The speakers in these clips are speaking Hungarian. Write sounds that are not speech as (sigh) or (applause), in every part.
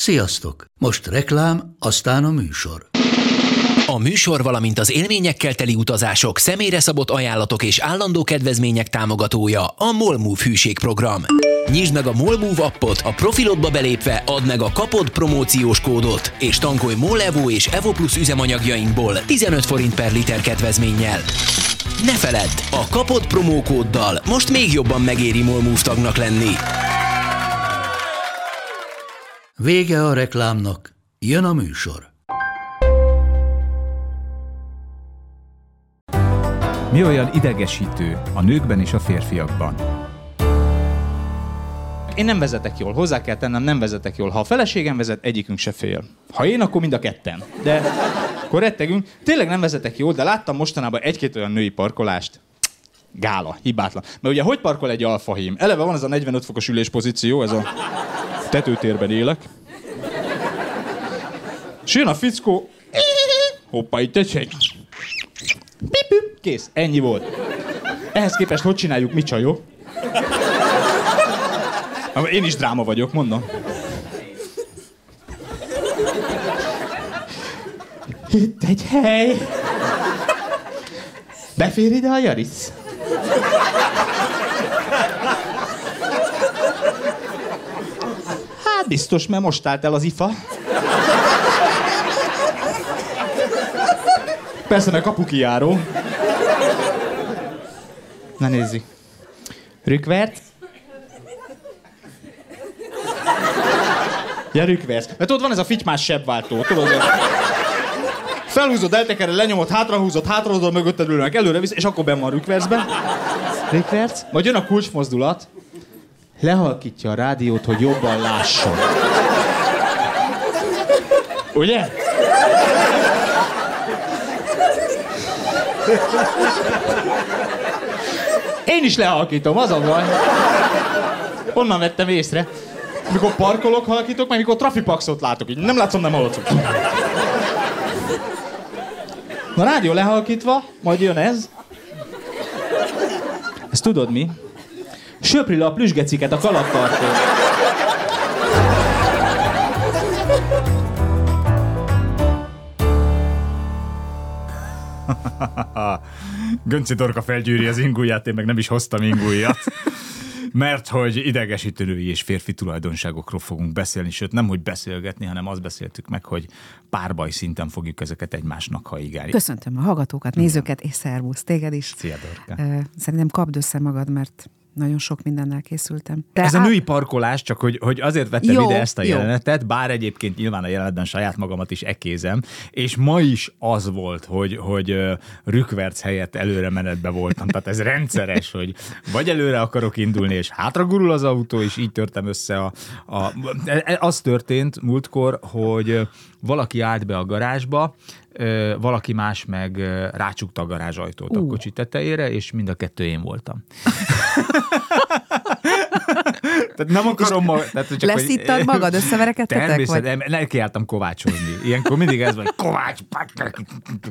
Sziasztok! Most reklám, aztán a műsor. A műsor, valamint az élményekkel teli utazások, személyre szabott ajánlatok és állandó kedvezmények támogatója a Molmove hűségprogram. Nyisd meg a Molmove appot, a profilodba belépve add meg a kapod promóciós kódot, és tankolj Molevo és Evo Plus üzemanyagjainkból 15 forint per liter kedvezménnyel. Ne feledd, a kapod promókóddal most még jobban megéri Molmove tagnak lenni. Vége a reklámnak, jön a műsor. Mi olyan idegesítő a nőkben és a férfiakban? Én nem vezetek jól, hozzá kell tennem, nem vezetek jól. Ha a feleségem vezet, egyikünk se fél. Ha én, akkor mind a ketten. De akkor rettegünk. Tényleg nem vezetek jól, de láttam mostanában egy-két olyan női parkolást. Gála, hibátlan. Mert ugye hogy parkol egy alfahím? Eleve van ez a 45 fokos üléspozíció, ez a tetőtérben élek. És jön a fickó, hoppá, itt egy Pipip, kész, ennyi volt. Ehhez képest hogy csináljuk mi csajok? Én is dráma vagyok, mondom. Itt egy hely. Befér ide a Jaris? Biztos, mert most állt el az ifa. Persze, mert kapukijáró. Na nézzük. Rükvert. Ja, rükverc. Mert ott van ez a fitymás sebváltó, tudod? Felhúzod, eltekered, lenyomod, hátrahúzod, hátrahúzod, mögötted ülnek, előre visz, és akkor benn van rükvercben. Rükverc. Majd jön a kulcsmozdulat. Lehalkítja a rádiót, hogy jobban lásson. Ugye? Én is lehalkítom, az a baj. Onnan vettem észre. Mikor parkolok, halkítok, meg mikor trafipaxot látok, így nem látszom, nem hallottam. Na, rádió lehalkítva, majd jön ez. Ezt tudod mi? Söpri le a plüsgeciket a kalaptartó. (laughs) Gönci Dorka felgyűri az ingúját, én meg nem is hoztam ingújat. Mert hogy idegesítő női és férfi tulajdonságokról fogunk beszélni, sőt nem, hogy beszélgetni, hanem azt beszéltük meg, hogy párbaj szinten fogjuk ezeket egymásnak haigálni. Köszöntöm a hallgatókat, nézőket, és szervusz téged is. Szia, Dorka. Szerintem kapd össze magad, mert nagyon sok mindennel készültem. De Ez a női parkolás, csak hogy, hogy azért vettem jó, ide ezt a jó. jelenetet, bár egyébként nyilván a jelenetben saját magamat is ekézem, és ma is az volt, hogy, hogy rükverc helyett előre menetbe voltam. Tehát ez rendszeres, hogy vagy előre akarok indulni, és hátra gurul az autó, és így törtem össze a, a... Az történt múltkor, hogy valaki állt be a garázsba, valaki más meg rácsukta a garázsajtót uh. a kocsi tetejére, és mind a kettő én voltam. (laughs) tehát nem akarom ma... Tehát csak, Leszíttad hogy, magad, összeverekedtetek? Természetesen, vagy? nekiálltam kovácsolni. Ilyenkor mindig ez van, Kovács,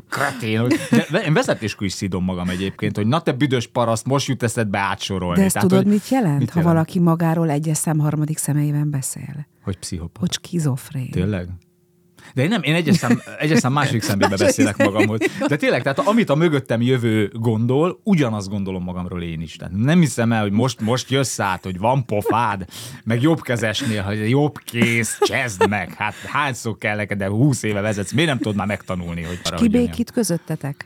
kretén. De én vezetéskor is szidom magam egyébként, hogy na te büdös paraszt, most jut eszedbe átsorolni. De ezt Tehát, tudod, hogy, mit jelent, mit ha jelent? valaki magáról egyes szem harmadik személyében beszél? Hogy pszichopata. Hogy skizofrén. Tényleg? De én nem, én egyes szám, egyes szám második szemébe beszélek magamhoz. De tényleg, tehát amit a mögöttem jövő gondol, ugyanazt gondolom magamról én is. Tehát nem hiszem el, hogy most, most jössz át, hogy van pofád, meg jobb kezesnél, hogy jobb kész, csezd meg. Hát hányszor kell neked, de húsz éve vezetsz, miért nem tudod már megtanulni, hogy arra, Ki békít közöttetek?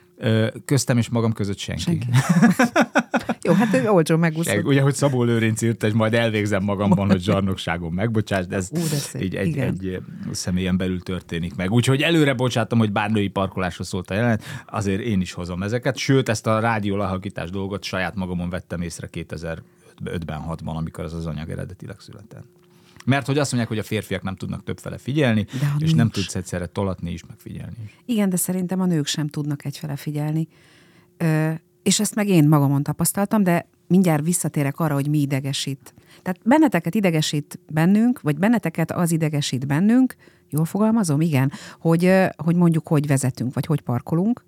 Köztem és magam között senki. senki. (laughs) Jó, hát ő olcsó megúszod. Ugye, hogy Szabó Lőrinc írt, és majd elvégzem magamban, hogy zsarnokságom megbocsáss, de ez Ú, de így egy, egy személyen belül történik meg. Úgyhogy előre bocsátom, hogy bár női parkolásra szólt a jelenet, azért én is hozom ezeket. Sőt, ezt a rádió lehallgatás dolgot saját magamon vettem észre 2005-ben, 6-ban, amikor az az anyag eredetileg született. Mert hogy azt mondják, hogy a férfiak nem tudnak többfele figyelni, és nincs. nem tudsz egyszerre tolatni is, meg figyelni is. Igen, de szerintem a nők sem tudnak egyfele figyelni. Ö, és ezt meg én magamon tapasztaltam, de mindjárt visszatérek arra, hogy mi idegesít. Tehát benneteket idegesít bennünk, vagy benneteket az idegesít bennünk, jól fogalmazom? Igen, hogy, hogy mondjuk hogy vezetünk, vagy hogy parkolunk.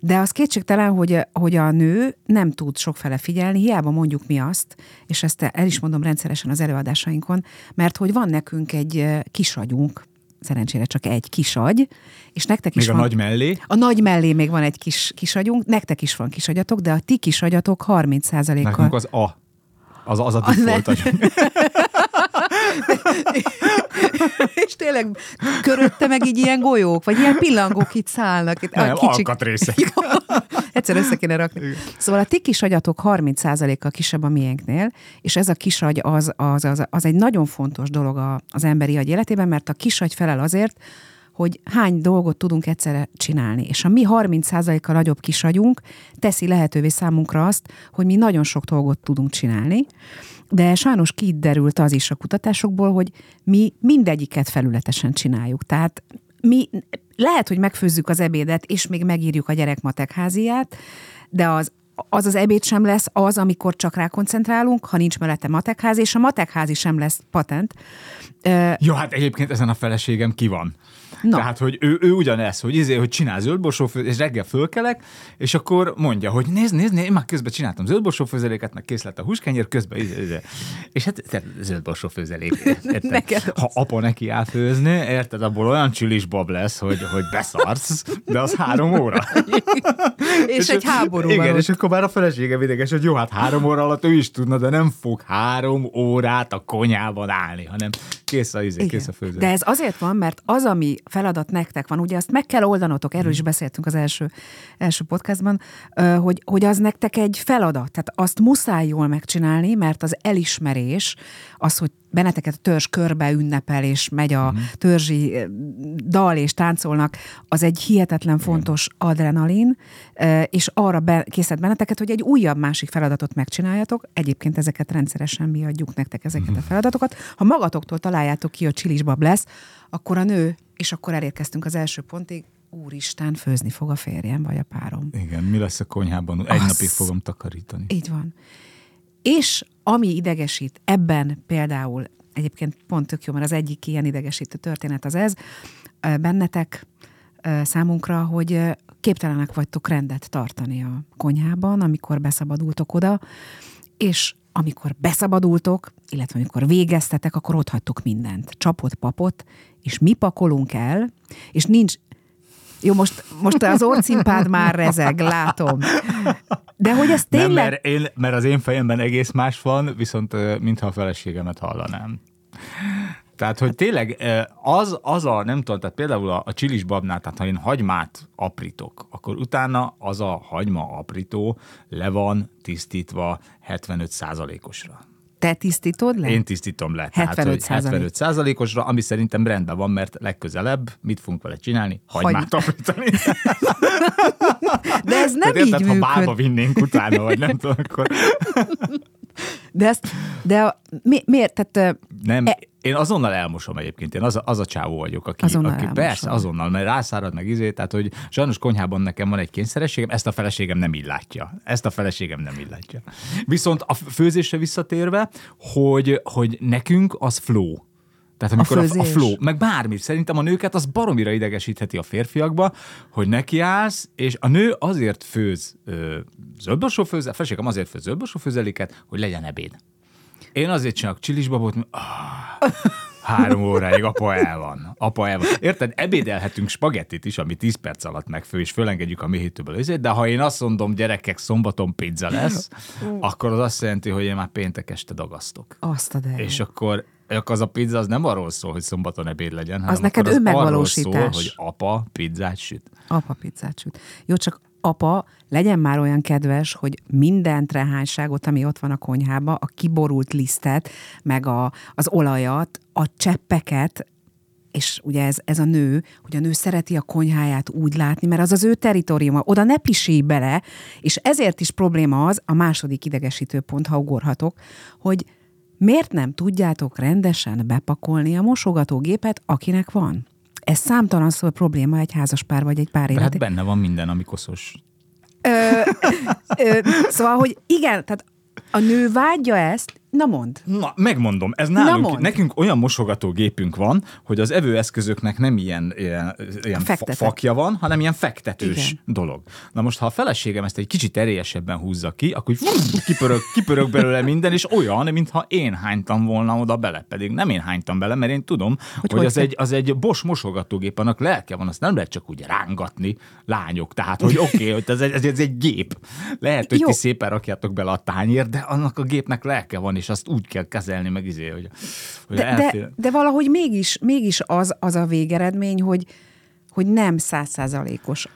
De az kétségtelen, hogy, hogy a nő nem tud sokfele figyelni, hiába mondjuk mi azt, és ezt el is mondom rendszeresen az előadásainkon, mert hogy van nekünk egy kisagyunk, szerencsére csak egy kisagy, és nektek is még van... a nagy mellé? A nagy mellé még van egy kis kisagyunk, nektek is van kisagyatok, de a ti kisagyatok 30%-kal... Nekünk az a. Az, az a default (laughs) (laughs) És tényleg körötte meg így ilyen golyók, vagy ilyen pillangók itt szállnak. Itt Nem, kicsik... alkatrészek. (laughs) Egyszer össze kéne rakni. Szóval a ti kisagyatok 30%-kal kisebb a miénknél, és ez a kisagy az, az, az, az egy nagyon fontos dolog az emberi agy életében, mert a kisagy felel azért, hogy hány dolgot tudunk egyszerre csinálni. És a mi 30%-kal nagyobb kisagyunk teszi lehetővé számunkra azt, hogy mi nagyon sok dolgot tudunk csinálni, de sajnos kiderült az is a kutatásokból, hogy mi mindegyiket felületesen csináljuk. Tehát mi lehet, hogy megfőzzük az ebédet, és még megírjuk a gyerek matekháziát, de az az az ebéd sem lesz az, amikor csak rá koncentrálunk, ha nincs mellette matekház, és a matekházi sem lesz patent. Jó, hát egyébként ezen a feleségem ki van. Na. Tehát, hogy ő, ő ugyanez, hogy, izé, hogy csinál zöldborsófőzéket, és reggel fölkelek, és akkor mondja, hogy nézd, nézd, nézd én már közben csináltam zöldborsófőzeléket, meg kész lett a húskenyér, közben izé, izé. És hát zöldborsófőzelék. (laughs) Ha apa neki elfőzni, érted, abból olyan bab lesz, hogy, hogy beszarsz, de az három óra. és, (laughs) és egy háború. Igen, van és akkor már a felesége ideges, hogy jó, hát három óra alatt ő is tudna, de nem fog három órát a konyában állni, hanem kész a, izé, kész a főzés. De ez azért van, mert az, ami feladat nektek van, ugye azt meg kell oldanotok, erről is beszéltünk az első, első podcastban, hogy, hogy az nektek egy feladat, tehát azt muszáj jól megcsinálni, mert az elismerés, az, hogy benneteket a törzs körbe ünnepel, és megy a uh-huh. törzsi dal, és táncolnak, az egy hihetetlen fontos adrenalin, és arra be, készít benneteket, hogy egy újabb másik feladatot megcsináljatok. Egyébként ezeket rendszeresen mi adjuk nektek ezeket a feladatokat. Ha magatoktól találjátok ki, hogy csilisbab lesz, akkor a nő, és akkor elérkeztünk az első pontig, úristen, főzni fog a férjem, vagy a párom. Igen, mi lesz a konyhában? Egy Az... napig fogom takarítani. Így van. És ami idegesít ebben például, egyébként pont tök jó, mert az egyik ilyen idegesítő történet az ez, bennetek számunkra, hogy képtelenek vagytok rendet tartani a konyhában, amikor beszabadultok oda, és amikor beszabadultok, illetve amikor végeztetek, akkor ott hagytok mindent. Csapot, papot, és mi pakolunk el, és nincs, jó, most, most az orcimpád már rezeg, látom. De hogy ez tényleg... Nem, mert, én, mert az én fejemben egész más van, viszont mintha a feleségemet hallanám. Tehát, hogy tényleg az, az a, nem tudom, tehát például a, a csilis babnál, tehát ha én hagymát aprítok, akkor utána az a hagyma aprító le van tisztítva 75 osra te tisztítod le? Én tisztítom le. 75 tehát, 75 százalékosra, ami szerintem rendben van, mert legközelebb mit fogunk vele csinálni? Hagymát aprítani. (laughs) De ez nem tehát, így érted, működ. ha bálba vinnénk utána, vagy nem tudom, akkor... De ezt, de a, mi, miért? Tehát, nem, e, én azonnal elmosom egyébként, én az a, az a csávó vagyok, aki, azonnal aki persze, azonnal, mert rászárad meg izé, tehát hogy sajnos konyhában nekem van egy kényszerességem, ezt a feleségem nem illátja. Ezt a feleségem nem illátja. Viszont a főzésre visszatérve, hogy, hogy nekünk az flow. Tehát amikor a, a, a flow, meg bármi, szerintem a nőket az baromira idegesítheti a férfiakba, hogy nekiállsz, és a nő azért főz zöldborsó főzel, feleségem azért főz zöldborsó főzeléket, hogy legyen ebéd. Én azért csinálok csilisbabot, ah, három óráig apa el van. Apa el van. Érted? Ebédelhetünk spagettit is, ami 10 perc alatt megfő, és fölengedjük a méhítőből. De ha én azt mondom, gyerekek, szombaton pizza lesz, akkor az azt jelenti, hogy én már péntek este dagasztok. Azt a. És akkor az a pizza az nem arról szól, hogy szombaton ebéd legyen, hanem az neked az arról szól, hogy apa pizzát süt. Apa pizzát süt. Jó, csak apa, legyen már olyan kedves, hogy minden trehányságot, ami ott van a konyhába, a kiborult lisztet, meg a, az olajat, a cseppeket, és ugye ez, ez a nő, hogy a nő szereti a konyháját úgy látni, mert az az ő teritoriuma, oda ne pisíj bele, és ezért is probléma az, a második idegesítő pont, ha ugorhatok, hogy miért nem tudjátok rendesen bepakolni a mosogatógépet, akinek van? Ez számtalan szó probléma egy házaspár vagy egy pár élet. Hát benne van minden, ami koszos. Ö, ö, szóval, hogy igen, tehát a nő vágyja ezt, Na mond. Na, megmondom, ez nálunk, nekünk olyan mosogatógépünk van, hogy az evőeszközöknek nem ilyen, ilyen, ilyen fa- fakja van, hanem ilyen fektetős Igen. dolog. Na most, ha a feleségem ezt egy kicsit erélyesebben húzza ki, akkor fú, kipörög, kipörög belőle minden, és olyan, mintha én hánytam volna oda bele, pedig nem én hánytam bele, mert én tudom, hogy, hogy, hogy az, egy, az egy Bosch mosogatógép, annak lelke van, azt nem lehet csak úgy rángatni lányok. Tehát, hogy oké, okay, (laughs) hogy ez, egy, ez egy gép. Lehet, hogy Jó. ti szépen rakjátok bele a tányért, de annak a gépnek lelke van, és azt úgy kell kezelni, meg izé, hogy, hogy de, de, de, valahogy mégis, mégis az, az a végeredmény, hogy, hogy nem százszázalékos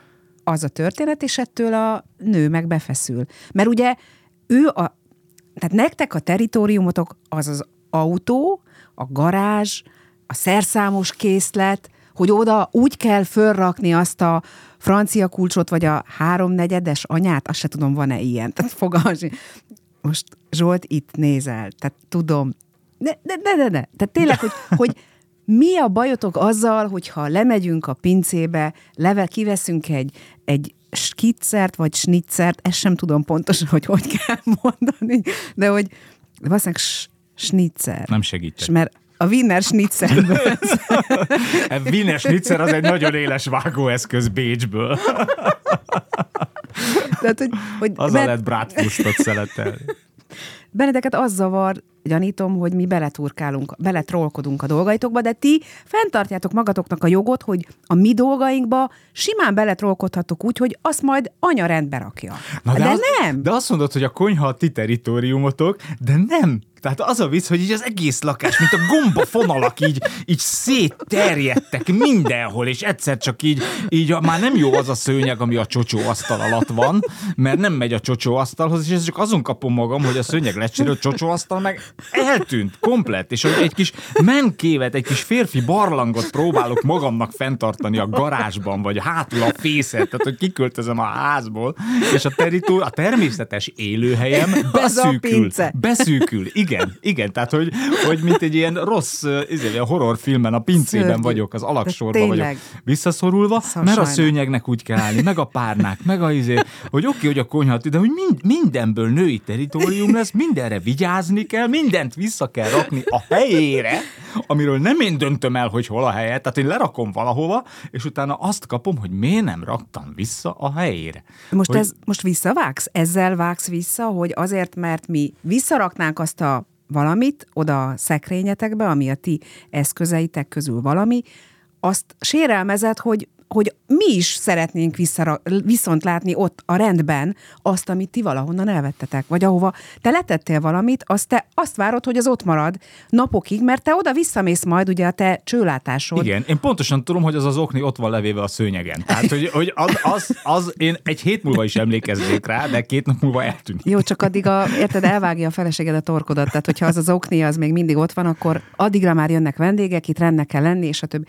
az a történet, és ettől a nő meg befeszül. Mert ugye ő a, tehát nektek a teritoriumotok az az autó, a garázs, a szerszámos készlet, hogy oda úgy kell fölrakni azt a francia kulcsot, vagy a háromnegyedes anyát, azt se tudom, van-e ilyen. Tehát fogalmas. Most Zsolt itt nézel, tehát tudom. De, de, de, de, de. Tehát tényleg, hogy, (laughs) hogy mi a bajotok azzal, hogyha lemegyünk a pincébe, leve, kiveszünk egy, egy skitzert, vagy snitzert, ezt sem tudom pontosan, hogy hogy kell (laughs) mondani, de hogy valószínűleg schnitzer. Nem segítek. Mert a Wiener Schnitzerből. (laughs) a Wiener Schnitzer az egy nagyon éles vágóeszköz Bécsből. Tehát, hogy, hogy Azzal mert... lehet bratwurstot szeletelni. Benedeket az zavar, gyanítom, hogy mi beleturkálunk, beletrolkodunk a dolgaitokba, de ti fenntartjátok magatoknak a jogot, hogy a mi dolgainkba simán beletrolkodhatok úgy, hogy azt majd anya rendbe rakja. Na de, de az, nem! De azt mondod, hogy a konyha a ti teritoriumotok, de nem, tehát az a vicc, hogy így az egész lakás, mint a gomba fonalak így, így szétterjedtek mindenhol, és egyszer csak így, így már nem jó az a szőnyeg, ami a csocsó asztal alatt van, mert nem megy a csocsó asztalhoz, és ez csak azon kapom magam, hogy a szőnyeg lecsérő, a csocsó asztal meg eltűnt komplett, és hogy egy kis menkévet, egy kis férfi barlangot próbálok magamnak fenntartani a garázsban, vagy hátul a fészet, tehát hogy kiköltözöm a házból, és a, teritó, a természetes élőhelyem beszűkül. Beszűkül, igen igen, tehát hogy, hogy mint egy ilyen rossz izé, a horrorfilmen, a pincében Szörnyű. vagyok, az alaksorban vagyok visszaszorulva, szóval mert a szőnyegnek úgy kell állni, meg a párnák, meg a izé, hogy oké, okay, hogy a konyha, de hogy mind, mindenből női teritorium lesz, mindenre vigyázni kell, mindent vissza kell rakni a helyére, amiről nem én döntöm el, hogy hol a helye, tehát én lerakom valahova, és utána azt kapom, hogy miért nem raktam vissza a helyére. Most, hogy... ez, most visszavágsz? Ezzel vágsz vissza, hogy azért, mert mi visszaraknánk azt a valamit oda a szekrényetekbe, ami a ti eszközeitek közül valami, azt sérelmezett, hogy hogy mi is szeretnénk vissza, viszont látni ott a rendben azt, amit ti valahonnan elvettetek, vagy ahova te letettél valamit, azt te azt várod, hogy az ott marad napokig, mert te oda visszamész majd ugye a te csőlátásod. Igen, én pontosan tudom, hogy az az okni ott van levéve a szőnyegen. Tehát, hogy, hogy az, az, az, én egy hét múlva is emlékeznék rá, de két nap múlva eltűnik. Jó, csak addig a, érted, elvágja a feleséged a torkodat, tehát hogyha az az okni az még mindig ott van, akkor addigra már jönnek vendégek, itt rendnek kell lenni, és a többi.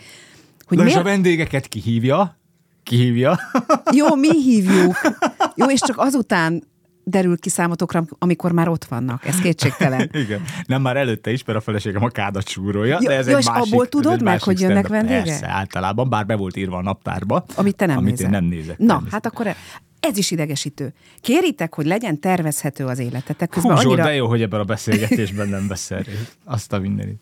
Hogy Na miért... és a vendégeket kihívja? Kihívja? (laughs) Jó, mi hívjuk. (laughs) Jó, és csak azután derül ki számotokra, amikor már ott vannak. Ez kétségtelen. (laughs) Igen. Nem már előtte is, mert a feleségem a kádat súrolja, jó, de ez jó, egy és másik, abból tudod meg, hogy jönnek vendégek? Persze, általában, bár be volt írva a naptárba. Amit te nem amit nézel. én nem nézek. Na, hát akkor ez is idegesítő. Kéritek, hogy legyen tervezhető az életetek. Közben Hú, annyira... de jó, hogy ebben a beszélgetésben nem beszél. Azt a mindenit.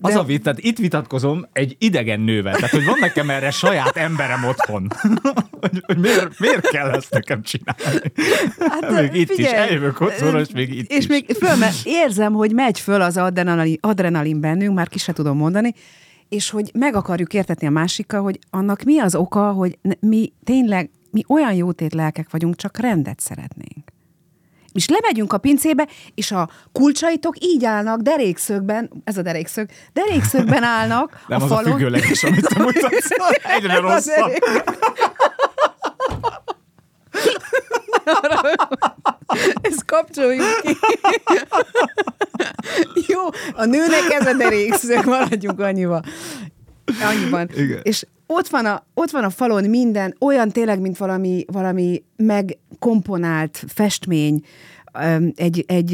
Az a vit, tehát itt vitatkozom egy idegen nővel, tehát hogy van nekem erre saját emberem otthon. (laughs) hogy, hogy miért, miért kell ezt nekem csinálni? Hát, még itt figyelj, is, eljövök otthon, és még itt És is. még föl, mert érzem, hogy megy föl az adrenalin, adrenalin bennünk, már ki se tudom mondani, és hogy meg akarjuk értetni a másikkal, hogy annak mi az oka, hogy mi tényleg, mi olyan jótét lelkek vagyunk, csak rendet szeretnénk. És lemegyünk a pincébe, és a kulcsaitok így állnak derékszögben, ez a derékszög, derékszögben állnak Nem a az falon. a függőleges, amit te (laughs) mutatsz. Egyre rosszabb. (laughs) Ezt kapcsoljuk ki. Jó, a nőnek ez a derékszög, maradjunk annyival. Annyiban. Igen. És ott van, a, ott van a falon minden, olyan tényleg, mint valami, valami megkomponált festmény, egy, egy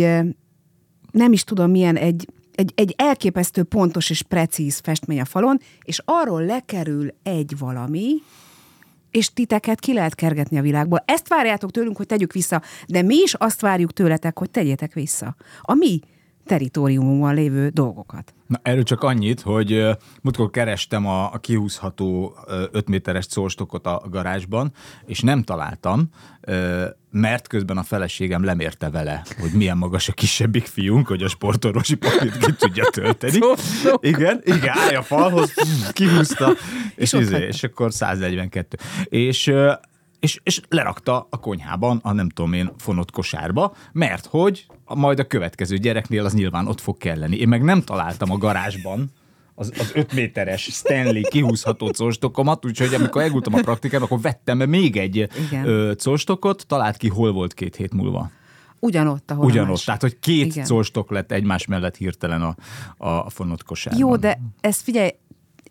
nem is tudom milyen, egy, egy, egy elképesztő pontos és precíz festmény a falon, és arról lekerül egy valami, és titeket ki lehet kergetni a világból. Ezt várjátok tőlünk, hogy tegyük vissza, de mi is azt várjuk tőletek, hogy tegyétek vissza. A mi teritoriumon lévő dolgokat. Na, erről csak annyit, hogy uh, múltkor kerestem a, a kihúzható uh, 5 méteres szólstokot a garázsban, és nem találtam, uh, mert közben a feleségem lemérte vele, hogy milyen magas a kisebbik fiunk, hogy a sportorvosi papírt ki tudja tölteni. igen, igen, állj a falhoz, kihúzta, és, és, izé, és akkor 142. És és, és lerakta a konyhában, a nem tudom én, fonott kosárba, mert hogy majd a következő gyereknél az nyilván ott fog kelleni. Én meg nem találtam a garázsban az, az öt méteres Stanley kihúzható colstokomat, úgyhogy amikor elgultam a praktikán, akkor vettem még egy ö, talált ki, hol volt két hét múlva. Ugyanott, ahol Ugyanott, tehát hogy két Igen. colstok lett egymás mellett hirtelen a, a fonott kosárban. Jó, de ezt figyelj,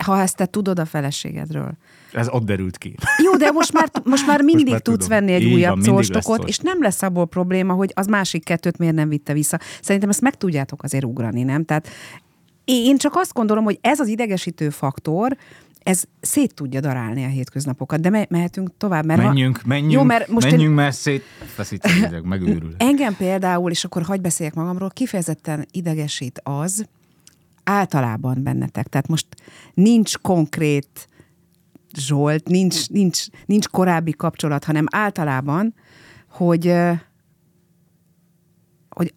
ha ezt te tudod a feleségedről. Ez ott derült ki. Jó, de most már, most már mindig most már tudsz tudom. venni egy Így újabb colstokot, és nem lesz abból probléma, hogy az másik kettőt miért nem vitte vissza. Szerintem ezt meg tudjátok azért ugrani, nem? Tehát én csak azt gondolom, hogy ez az idegesítő faktor, ez szét tudja darálni a hétköznapokat, de me- mehetünk tovább. Mert menjünk, ha... menjünk, Jó, mert most menjünk, én... mert szétfeszítsük, megőrül. Engem például, és akkor hagyj beszéljek magamról, kifejezetten idegesít az, általában bennetek. Tehát most nincs konkrét Zsolt, nincs, nincs, nincs korábbi kapcsolat, hanem általában, hogy, hogy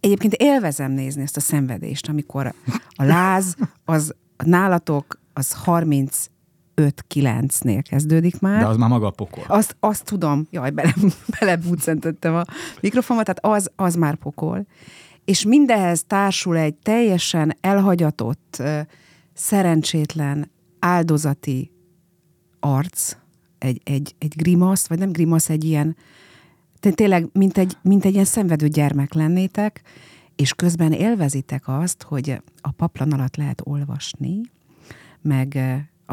egyébként élvezem nézni ezt a szenvedést, amikor a láz az nálatok az 35 9-nél kezdődik már. De az már maga a pokol. Azt, azt tudom, jaj, bele, (laughs) belebúcentettem a mikrofonba, tehát az, az már pokol és mindehez társul egy teljesen elhagyatott, szerencsétlen, áldozati arc, egy, egy, egy grimasz, vagy nem grimasz, egy ilyen, tényleg, mint egy, mint egy ilyen szenvedő gyermek lennétek, és közben élvezitek azt, hogy a paplan alatt lehet olvasni, meg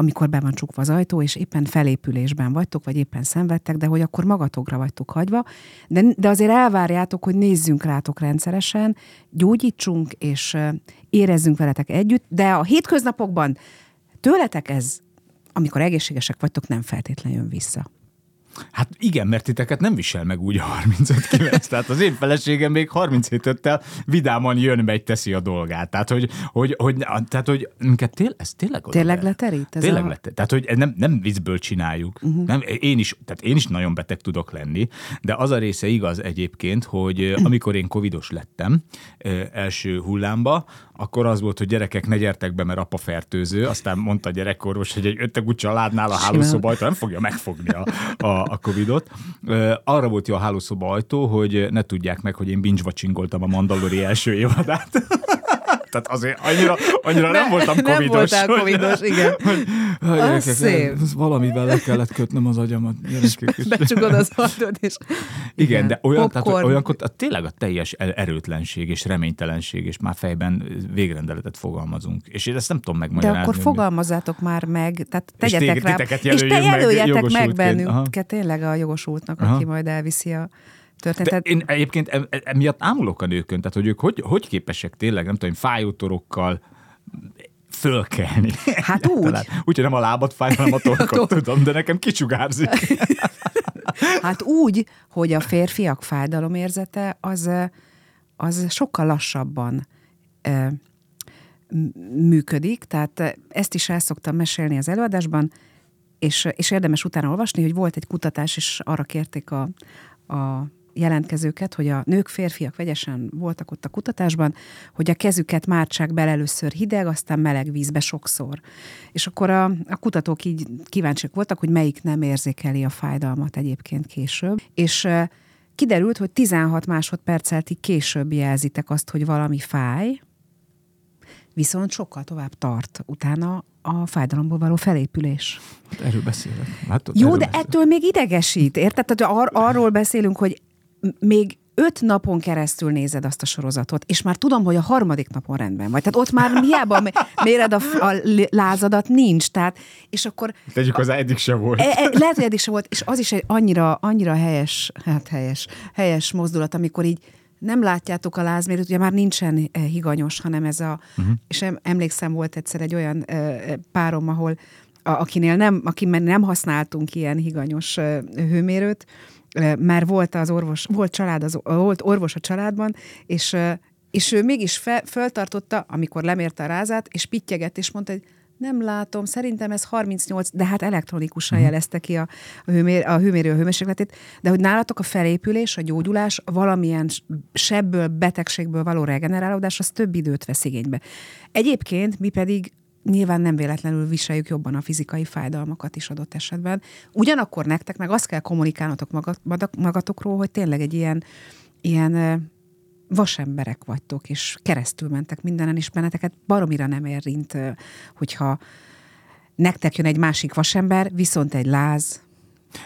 amikor be van csukva az ajtó, és éppen felépülésben vagytok, vagy éppen szenvedtek, de hogy akkor magatokra vagytok hagyva, de, de azért elvárjátok, hogy nézzünk rátok rendszeresen, gyógyítsunk, és érezzünk veletek együtt, de a hétköznapokban tőletek ez, amikor egészségesek vagytok, nem feltétlenül jön vissza. Hát igen, mert titeket nem visel meg úgy a 35 Tehát az én feleségem még 37 öttel vidáman jön, megy, teszi a dolgát. Tehát, hogy, hogy, hogy, tehát, hogy minket tél, ez tényleg oda Tényleg leterít? Ez tényleg a... leterít. Tehát, hogy nem, nem viccből csináljuk. Uh-huh. Nem, én, is, tehát én is nagyon beteg tudok lenni, de az a része igaz egyébként, hogy amikor én covidos lettem első hullámba, akkor az volt, hogy gyerekek ne gyertek be, mert apa fertőző. Aztán mondta a gyerekorvos, hogy egy öttegú családnál a hálószoba nem fogja megfogni a, a, a Covidot. Arra volt jó a hálószoba ajtó, hogy ne tudják meg, hogy én binge a Mandalori első évadát. (laughs) Tehát azért annyira, annyira ne, nem voltam covidos. Nem voltál covidos, igen. (laughs) Hogy, gyerekek, szép. Valamivel le kellett kötnöm az agyamat. Becsukod az ajtót, és... Igen, igen de olyan, tehát, olyankor tényleg a teljes erőtlenség és reménytelenség, és már fejben végrendeletet fogalmazunk. És én ezt nem tudom megmagyarázni. De akkor fogalmazzátok már meg, tehát tegyetek és rá. És te jelöljetek meg, meg bennünket tényleg a jogosultnak, Aha. aki majd elviszi a történetet. De én egyébként emiatt ámulok a nőkön, tehát hogy ők hogy, hogy képesek tényleg, nem tudom, fájótorokkal fölkelni. Hát (laughs) úgy. Úgyhogy nem a lábat fáj, hanem a (laughs) torkot, tudom, de nekem kicsugárzik. (laughs) Hát úgy, hogy a férfiak fájdalomérzete az, az sokkal lassabban működik, tehát ezt is el szoktam mesélni az előadásban, és, és érdemes utána olvasni, hogy volt egy kutatás, és arra kérték a, a jelentkezőket, hogy a nők, férfiak vegyesen voltak ott a kutatásban, hogy a kezüket mártsák bele először hideg, aztán meleg vízbe sokszor. És akkor a, a kutatók így kíváncsiak voltak, hogy melyik nem érzékeli a fájdalmat egyébként később. És kiderült, hogy 16 másodperccel ti később jelzitek azt, hogy valami fáj, viszont sokkal tovább tart utána a fájdalomból való felépülés. Hát erről beszélek. Hát, Jó, de beszélek. ettől még idegesít, érted? Tehát ar- arról beszélünk, hogy még öt napon keresztül nézed azt a sorozatot, és már tudom, hogy a harmadik napon rendben vagy. Tehát ott már hiába méred a, a lázadat, nincs. Tehát, és akkor... Tegyük hozzá, eddig se volt. E, e, lehet, hogy eddig se volt, és az is egy annyira, annyira helyes, hát helyes, helyes mozdulat, amikor így nem látjátok a lázmérőt, ugye már nincsen eh, higanyos, hanem ez a, uh-huh. és emlékszem, volt egyszer egy olyan eh, párom, ahol a, akinél nem, akinél nem használtunk ilyen higanyos hőmérőt, mert volt az orvos, volt család, az, volt orvos a családban, és És ő mégis fel, föltartotta, amikor lemérte a rázát, és pittyegett, és mondta, hogy nem látom, szerintem ez 38, de hát elektronikusan uh-huh. jelezte ki a, a, hőmér, a hőmérő hőmérsékletét, de hogy nálatok a felépülés, a gyógyulás, valamilyen sebből, betegségből való regenerálódás, az több időt vesz igénybe. Egyébként mi pedig nyilván nem véletlenül viseljük jobban a fizikai fájdalmakat is adott esetben. Ugyanakkor nektek meg azt kell kommunikálnotok magatokról, hogy tényleg egy ilyen, ilyen vasemberek vagytok, és keresztül mentek mindenen, és benneteket baromira nem érint, hogyha nektek jön egy másik vasember, viszont egy láz,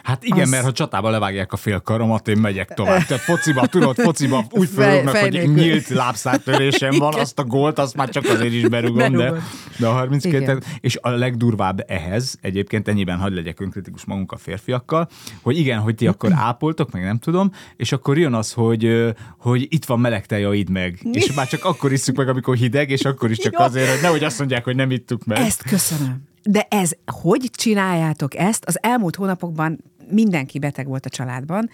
Hát igen, az... mert ha csatába levágják a fél karomat, én megyek tovább. Tehát fociba, tudod, fociba (laughs) úgy fölrúgnak, hogy nyílt lábszártörésem van, azt a gólt, azt már csak azért is berugom, de, de a 32 igen. És a legdurvább ehhez, egyébként ennyiben hagy legyek önkritikus magunk a férfiakkal, hogy igen, hogy ti akkor ápoltok, meg nem tudom, és akkor jön az, hogy, hogy itt van meleg tejaid meg, és már csak akkor isszuk meg, amikor hideg, és akkor is csak azért, hogy nehogy azt mondják, hogy nem ittuk meg. Ezt köszönöm. De ez, hogy csináljátok ezt? Az elmúlt hónapokban mindenki beteg volt a családban,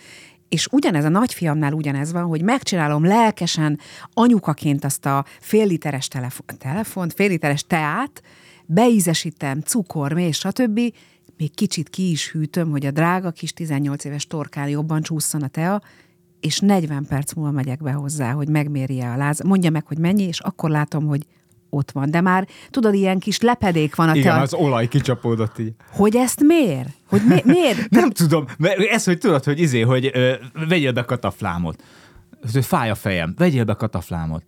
és ugyanez a nagyfiamnál ugyanez van, hogy megcsinálom lelkesen anyukaként azt a fél literes telefon, telefont, fél literes teát, beízesítem, cukor, mély, stb., még kicsit ki is hűtöm, hogy a drága kis 18 éves torkán jobban csúszson a tea, és 40 perc múlva megyek be hozzá, hogy megmérje a láz. Mondja meg, hogy mennyi, és akkor látom, hogy ott van. De már tudod, ilyen kis lepedék van a Igen, te... az olaj kicsapódott így. Hogy ezt miért? Hogy mi, miért? (laughs) Nem tudom, mert ez, hogy tudod, hogy izé, hogy ö, vegyél be kataflámot. Hogy fáj a fejem, vegyél be kataflámot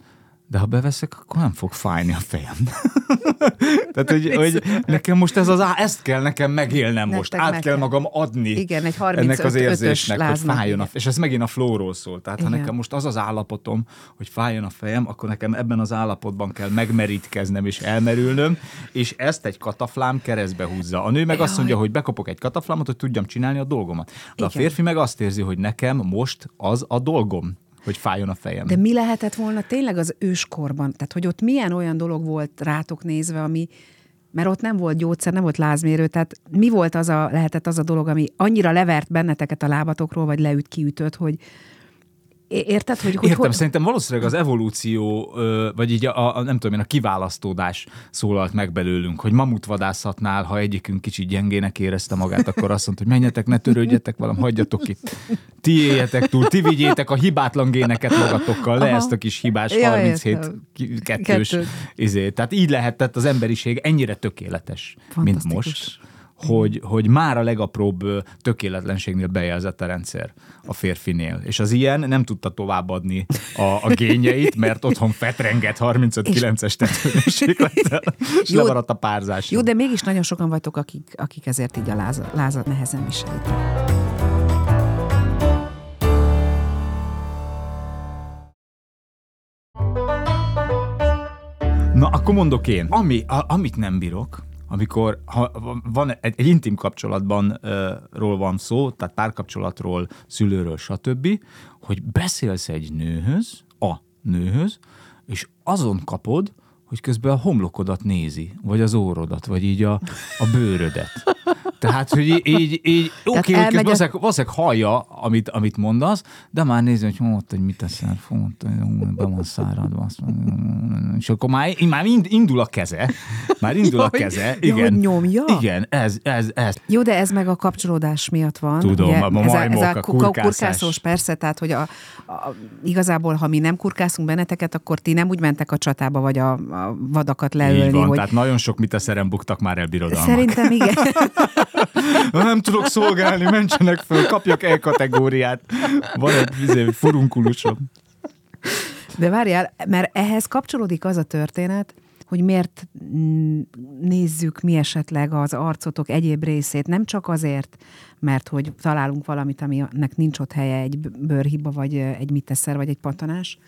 de ha beveszek, akkor nem fog fájni a fejem. (laughs) Tehát, hogy, hogy nekem most ez az, ezt kell nekem megélnem Nektek most, át kell magam adni Igen, egy 35 ennek az érzésnek, hogy fájjon a, és ez megint a flóról szól. Tehát Igen. ha nekem most az az állapotom, hogy fájjon a fejem, akkor nekem ebben az állapotban kell megmerítkeznem és elmerülnöm, és ezt egy kataflám keresztbe húzza. A nő meg Jaj. azt mondja, hogy bekapok egy kataflámot, hogy tudjam csinálni a dolgomat. De Igen. a férfi meg azt érzi, hogy nekem most az a dolgom hogy fájjon a fejem. De mi lehetett volna tényleg az őskorban? Tehát, hogy ott milyen olyan dolog volt rátok nézve, ami, mert ott nem volt gyógyszer, nem volt lázmérő, tehát mi volt az a, lehetett az a dolog, ami annyira levert benneteket a lábatokról, vagy leüt, kiütött, hogy, Érted, hogy... hogy Értem, hogy... szerintem valószínűleg az evolúció, vagy így a, a, nem tudom én, a kiválasztódás szólalt meg belőlünk, hogy mamutvadászatnál, ha egyikünk kicsit gyengének érezte magát, akkor azt mondta, hogy menjetek, ne törődjetek velem, hagyjatok itt. Ti éljetek túl, ti vigyétek a hibátlan géneket magatokkal, le Aha. ezt a kis hibás ja, 37 kettős izé. Tehát így lehetett az emberiség ennyire tökéletes, mint most hogy, hogy már a legapróbb tökéletlenségnél bejelzett a rendszer a férfinél. És az ilyen nem tudta továbbadni a, a gényeit, mert otthon fetrenget 35-9-es tetőmérséklettel, és (laughs) jó, lemaradt a párzás. Jó, de mégis nagyon sokan vagytok, akik, akik ezért így a lázat, lázat nehezen viselik. Na, akkor mondok én. Ami, a, amit nem bírok, amikor ha van egy, egy intim kapcsolatban uh, ról van szó, tehát párkapcsolatról, szülőről, stb., hogy beszélsz egy nőhöz, a nőhöz, és azon kapod, hogy közben a homlokodat nézi, vagy az órodat, vagy így a, a bőrödet. Tehát, hogy így, így, így oké, okay, elmegy... valószínűleg, valószínűleg hallja, amit, amit mondasz, de már nézi, hogy ott, hogy mit teszel, font, be van száradva. Azt és akkor már, már indul a keze. Már indul a keze. Igen. nyomja? Igen, ez, ez, ez. Jó, de ez meg a kapcsolódás miatt van. Tudom, ugye? a majmok, ez a, ez a, a kurkászós, persze, tehát, hogy a, a, igazából, ha mi nem kurkászunk benneteket, akkor ti nem úgy mentek a csatába, vagy a, a vadakat leölni. Így van, hogy... tehát nagyon sok mit a buktak már el birodalmak. Szerintem igen. (laughs) nem tudok szolgálni, mentsenek föl, kapjak el kategóriát. Van egy izé, furunkulusom. De várjál, mert ehhez kapcsolódik az a történet, hogy miért nézzük mi esetleg az arcotok egyéb részét, nem csak azért, mert hogy találunk valamit, aminek nincs ott helye, egy bőrhiba, vagy egy miteszer, vagy egy patanás,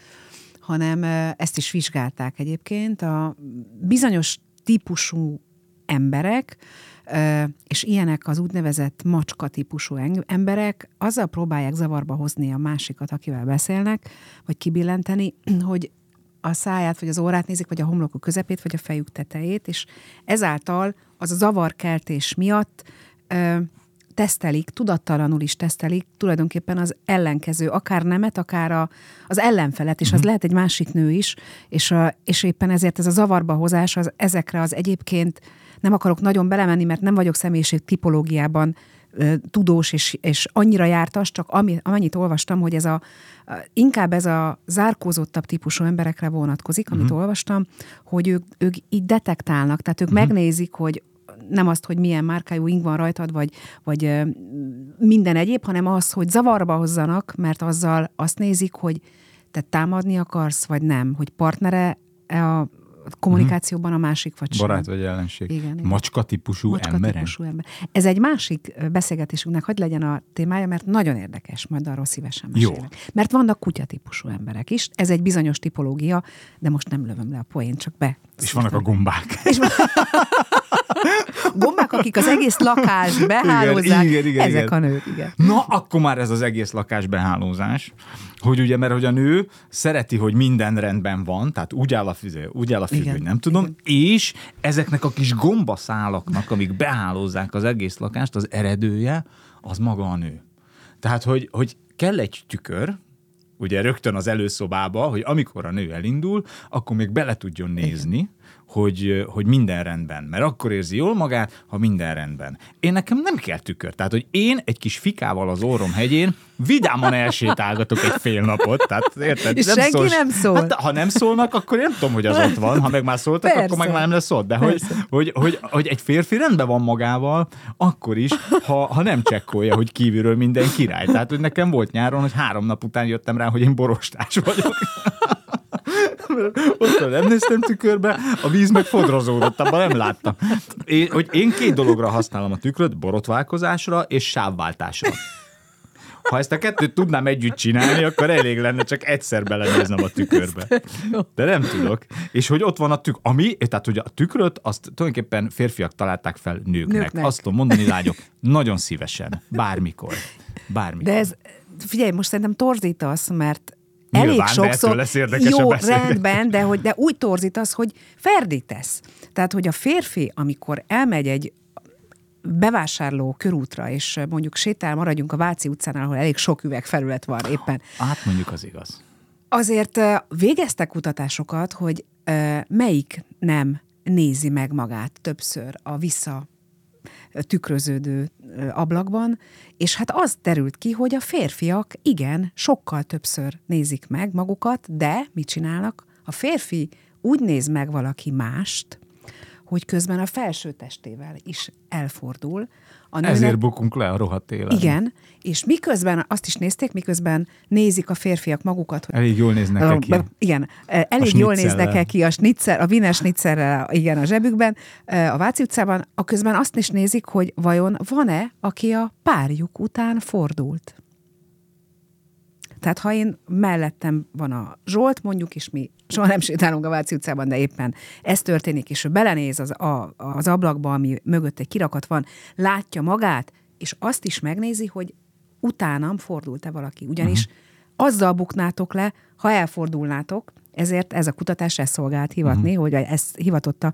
hanem ezt is vizsgálták egyébként. A bizonyos típusú emberek, és ilyenek az úgynevezett macska típusú emberek. Azzal próbálják zavarba hozni a másikat, akivel beszélnek, vagy kibillenteni, (clears throat) hogy a száját, vagy az órát nézik, vagy a homlokuk közepét, vagy a fejük tetejét, és ezáltal az a zavarkeltés miatt tesztelik, tudattalanul is tesztelik tulajdonképpen az ellenkező, akár nemet, akár a, az ellenfelet, és az uh-huh. lehet egy másik nő is, és, a, és éppen ezért ez a zavarba hozás az ezekre az egyébként nem akarok nagyon belemenni, mert nem vagyok személyiség tipológiában tudós és, és annyira jártas, csak ami, amennyit olvastam, hogy ez a, inkább ez a zárkózottabb típusú emberekre vonatkozik, amit uh-huh. olvastam, hogy ők, ők így detektálnak, tehát ők uh-huh. megnézik, hogy nem azt, hogy milyen márkájú ing van rajtad, vagy, vagy minden egyéb, hanem az, hogy zavarba hozzanak, mert azzal azt nézik, hogy te támadni akarsz, vagy nem, hogy partnere a kommunikációban a másik vagy sem. Barát vagy ellenség. Igen, igen. Macska típusú Macska emberen? típusú ember. Ez egy másik beszélgetésünknek, hogy legyen a témája, mert nagyon érdekes, majd arról szívesen mesélek. Jó. Mert vannak kutyatípusú emberek is, ez egy bizonyos tipológia, de most nem lövöm le a poént, csak be. És vannak a gombák. És van... (laughs) (laughs) gombák, akik az egész lakást behálózzák, igen, igen, igen, ezek igen. a nők, igen. Na, akkor már ez az egész lakás behálózás hogy ugye, mert hogy a nő szereti, hogy minden rendben van, tehát úgy áll a füző, úgy áll a füző, hogy nem tudom, Igen. és ezeknek a kis gombaszálaknak, amik behálózzák az egész lakást, az eredője, az maga a nő. Tehát, hogy, hogy kell egy tükör, ugye rögtön az előszobába, hogy amikor a nő elindul, akkor még bele tudjon nézni, Igen hogy, hogy minden rendben. Mert akkor érzi jól magát, ha minden rendben. Én nekem nem kell tükör. Tehát, hogy én egy kis fikával az orrom hegyén vidáman elsétálgatok egy fél napot. Tehát, érted? És nem senki szól, nem szól. Hát, ha nem szólnak, akkor én nem tudom, hogy az ott van. Ha meg már szóltak, Persze. akkor meg már nem lesz ott. De hogy, hogy, hogy, hogy, egy férfi rendben van magával, akkor is, ha, ha nem csekkolja, hogy kívülről minden király. Tehát, hogy nekem volt nyáron, hogy három nap után jöttem rá, hogy én borostás vagyok. Ott nem néztem tükörbe, a víz meg fodrozódott, abban nem láttam. Én, hogy én két dologra használom a tükröt, borotválkozásra és sávváltásra. Ha ezt a kettőt tudnám együtt csinálni, akkor elég lenne csak egyszer belenéznem a tükörbe. De nem tudok. És hogy ott van a tükör, ami, tehát hogy a tükröt, azt tulajdonképpen férfiak találták fel nőknek. nőknek. Azt tudom mondani, lányok, nagyon szívesen, bármikor. Bármikor. De ez, figyelj, most szerintem torzítasz, mert elég sokszor lesz jó rendben, de, hogy, de úgy torzítasz, hogy ferdítesz. Tehát, hogy a férfi, amikor elmegy egy bevásárló körútra, és mondjuk sétál, maradjunk a Váci utcán, ahol elég sok üvegfelület van éppen. Hát mondjuk az igaz. Azért végeztek kutatásokat, hogy melyik nem nézi meg magát többször a vissza tükröződő ablakban, és hát az derült ki, hogy a férfiak igen, sokkal többször nézik meg magukat, de mit csinálnak? A férfi úgy néz meg valaki mást, hogy közben a felső testével is elfordul. A nőnek, Ezért bukunk le a rohadt élet. Igen, és miközben azt is nézték, miközben nézik a férfiak magukat. Hogy, elég jól néznek ki. Igen, elég jól néznek ki a snitzer, a vines snitzerrel igen, a zsebükben, a Váci utcában, a közben azt is nézik, hogy vajon van-e, aki a párjuk után fordult. Tehát ha én mellettem van a Zsolt, mondjuk, és mi soha nem sétálunk a Váci utcában, de éppen ez történik, és ő belenéz az, a, az ablakba, ami mögött egy kirakat van, látja magát, és azt is megnézi, hogy utánam fordult-e valaki. Ugyanis uh-huh. azzal buknátok le, ha elfordulnátok, ezért ez a kutatás ezt szolgált hivatni, uh-huh. hogy ezt hivatotta